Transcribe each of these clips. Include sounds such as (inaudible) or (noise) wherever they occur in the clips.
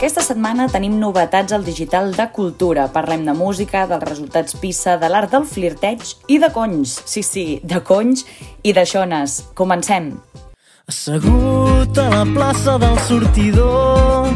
Aquesta setmana tenim novetats al digital de cultura. Parlem de música, dels resultats PISA, de l'art del flirteig i de conys. Sí, sí, de conys i de xones. Comencem. Assegut a la plaça del sortidor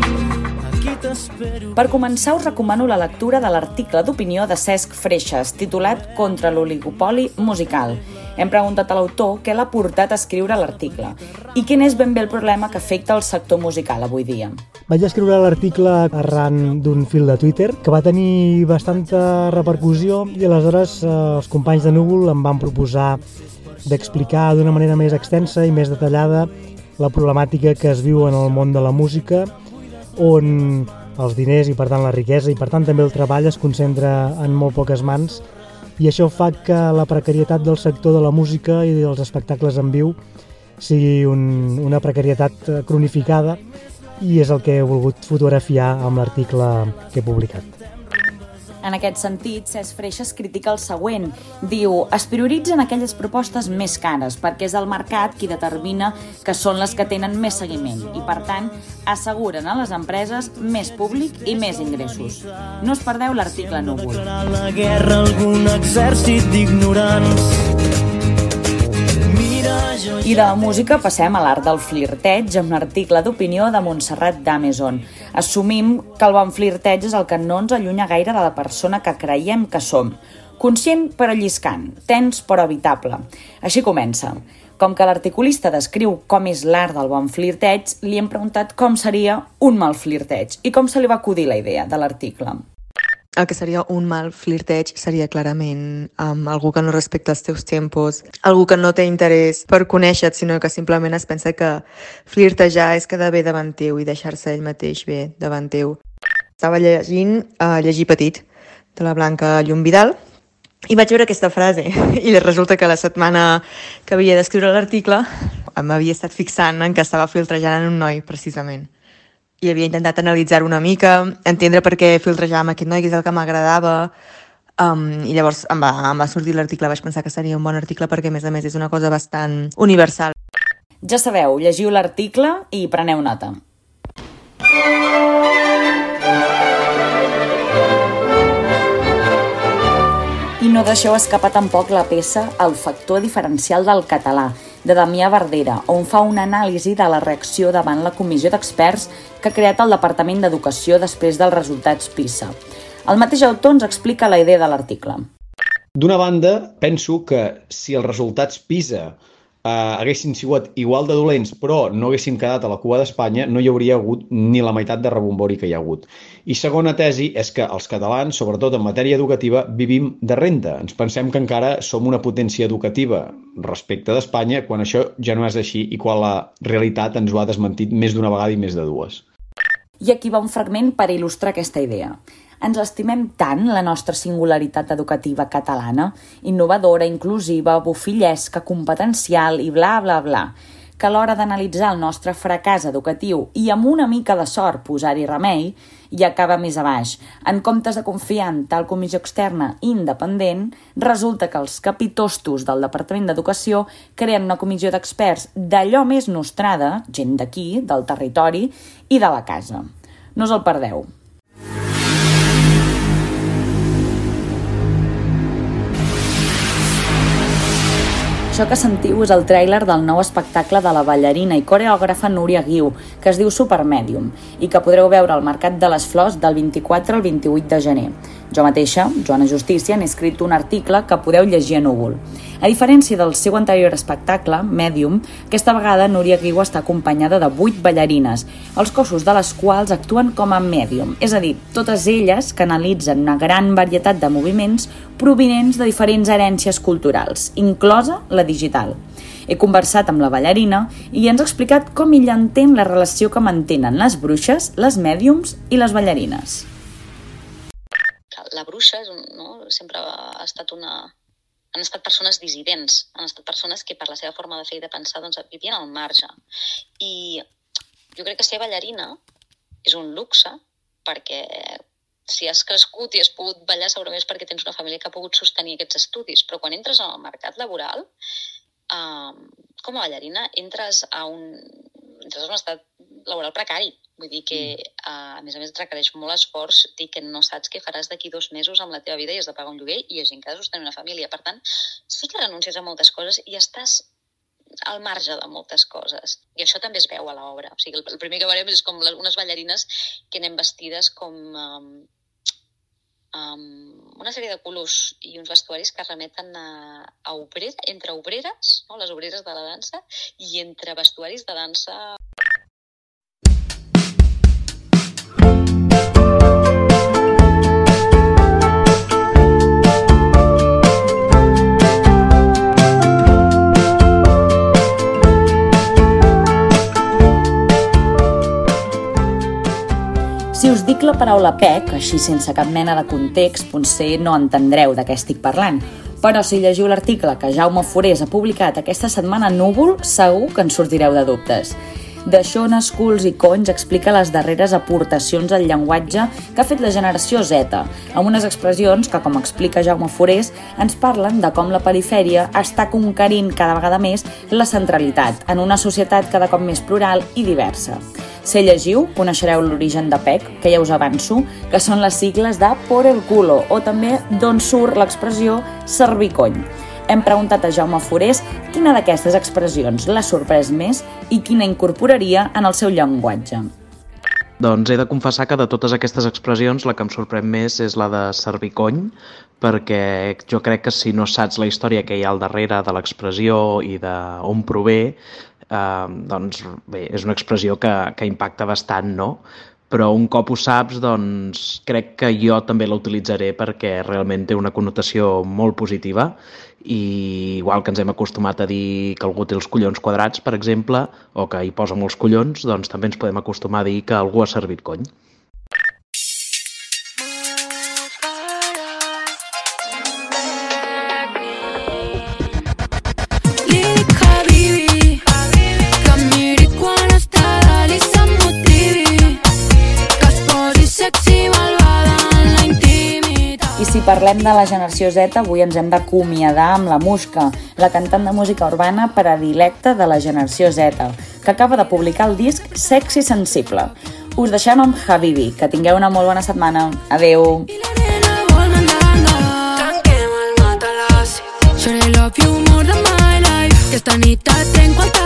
per començar, us recomano la lectura de l'article d'opinió de Cesc Freixas, titulat Contra l'oligopoli musical. Hem preguntat a l'autor què l'ha portat a escriure l'article i quin és ben bé el problema que afecta el sector musical avui dia. Vaig escriure l'article arran d'un fil de Twitter que va tenir bastanta repercussió i aleshores eh, els companys de Núvol em van proposar d'explicar d'una manera més extensa i més detallada la problemàtica que es viu en el món de la música on els diners i per tant la riquesa i per tant també el treball es concentra en molt poques mans. I això fa que la precarietat del sector de la música i dels espectacles en viu sigui un, una precarietat cronificada i és el que he volgut fotografiar amb l'article que he publicat. En aquest sentit, Cesc Freixas critica el següent. Diu, es prioritzen aquelles propostes més cares perquè és el mercat qui determina que són les que tenen més seguiment i, per tant, asseguren a les empreses més públic i més ingressos. No us perdeu l'article núvol. La guerra algun exèrcit d'ignorants i de la música passem a l'art del flirteig amb l'article d'opinió de Montserrat d'Amazon. Assumim que el bon flirteig és el que no ens allunya gaire de la persona que creiem que som. Conscient però lliscant, tens però evitable. Així comença. Com que l'articulista descriu com és l'art del bon flirteig, li hem preguntat com seria un mal flirteig i com se li va acudir la idea de l'article el que seria un mal flirteig seria clarament amb algú que no respecta els teus tempos, algú que no té interès per conèixer-te, sinó que simplement es pensa que flirtejar és quedar bé davant teu i deixar-se ell mateix bé davant teu. Estava llegint uh, Llegir Petit, de la Blanca Llum Vidal, i vaig veure aquesta frase (laughs) i resulta que la setmana que havia d'escriure l'article m'havia estat fixant en que estava filtrejant en un noi, precisament i havia intentat analitzar una mica, entendre per què filtrejar amb aquest noi, que és el que m'agradava, um, i llavors em va, em va sortir l'article, vaig pensar que seria un bon article perquè, a més a més, és una cosa bastant universal. Ja sabeu, llegiu l'article i preneu nota. I no deixeu escapar tampoc la peça El factor diferencial del català, de Damià Verdera, on fa una anàlisi de la reacció davant la comissió d'experts que ha creat el Departament d'Educació després dels resultats PISA. El mateix autor ens explica la idea de l'article. D'una banda, penso que si els resultats PISA eh, haguessin sigut igual de dolents però no haguéssim quedat a la cua d'Espanya, no hi hauria hagut ni la meitat de rebombori que hi ha hagut. I segona tesi és que els catalans, sobretot en matèria educativa, vivim de renta. Ens pensem que encara som una potència educativa respecte d'Espanya quan això ja no és així i quan la realitat ens ho ha desmentit més d'una vegada i més de dues. I aquí va un fragment per il·lustrar aquesta idea. Ens estimem tant la nostra singularitat educativa catalana, innovadora, inclusiva, bufillesca, competencial i bla, bla, bla, que a l'hora d'analitzar el nostre fracàs educatiu i amb una mica de sort posar-hi remei, i acaba més a baix. En comptes de confiar en tal comissió externa independent, resulta que els capitostos del Departament d'Educació creen una comissió d'experts d'allò més nostrada, gent d'aquí, del territori i de la casa. No us el perdeu. Això que sentiu és el tràiler del nou espectacle de la ballarina i coreògrafa Núria Guiu, que es diu Supermedium, i que podreu veure al Mercat de les Flors del 24 al 28 de gener. Jo mateixa, Joana Justícia, n'he escrit un article que podeu llegir a Núvol. A diferència del seu anterior espectacle, Medium, aquesta vegada Núria Guiu està acompanyada de vuit ballarines, els cossos de les quals actuen com a medium, és a dir, totes elles canalitzen una gran varietat de moviments provinents de diferents herències culturals, inclosa la digital. He conversat amb la ballarina i ens ha explicat com ella entén la relació que mantenen les bruixes, les mèdiums i les ballarines. La bruixa és un, no? sempre ha estat una, han estat persones dissidents, han estat persones que per la seva forma de fer i de pensar doncs, vivien al marge. I jo crec que ser ballarina és un luxe perquè si has crescut i has pogut ballar segurament és perquè tens una família que ha pogut sostenir aquests estudis, però quan entres al mercat laboral, eh, com a ballarina, entres a un, entres a un estat laboral precari. Vull dir que, uh, a més a més, et requereix molt esforç dir que no saps què faràs d'aquí dos mesos amb la teva vida i has de pagar un lloguer i hi ha gent que ha de sostenir una família. Per tant, sí que renuncies a moltes coses i estàs al marge de moltes coses. I això també es veu a l'obra. O sigui, el, el primer que veurem és com les, unes ballarines que anem vestides com... Um, um, una sèrie de colors i uns vestuaris que remeten a, a obrera, entre obreres, no? les obreres de la dansa, i entre vestuaris de dansa Si us dic la paraula PEC, així sense cap mena de context, potser no entendreu de què estic parlant. Però si llegiu l'article que Jaume Forés ha publicat aquesta setmana a Núvol, segur que en sortireu de dubtes. Deixona, Schools i Conys explica les darreres aportacions al llenguatge que ha fet la generació Z, amb unes expressions que, com explica Jaume Forés, ens parlen de com la perifèria està conquerint cada vegada més la centralitat en una societat cada cop més plural i diversa. Si llegiu, coneixereu l'origen de PEC, que ja us avanço, que són les sigles de por el culo, o també d'on surt l'expressió servicony. Hem preguntat a Jaume Forés quina d'aquestes expressions l'ha sorprès més i quina incorporaria en el seu llenguatge. Doncs he de confessar que de totes aquestes expressions la que em sorprèn més és la de servicony, perquè jo crec que si no saps la història que hi ha al darrere de l'expressió i d'on prové, eh, doncs bé, és una expressió que, que impacta bastant, no? Però un cop ho saps, doncs crec que jo també la utilitzaré perquè realment té una connotació molt positiva i igual que ens hem acostumat a dir que algú té els collons quadrats, per exemple, o que hi posa molts collons, doncs també ens podem acostumar a dir que algú ha servit cony. Parlem de la generació Z, avui ens hem d'acomiadar amb la Musca, la cantant de música urbana predilecta de la generació Z, que acaba de publicar el disc Sexy Sensible. Us deixem amb Habibi, que tingueu una molt bona setmana. Adeu! My life Que esta nit tengo al tango I la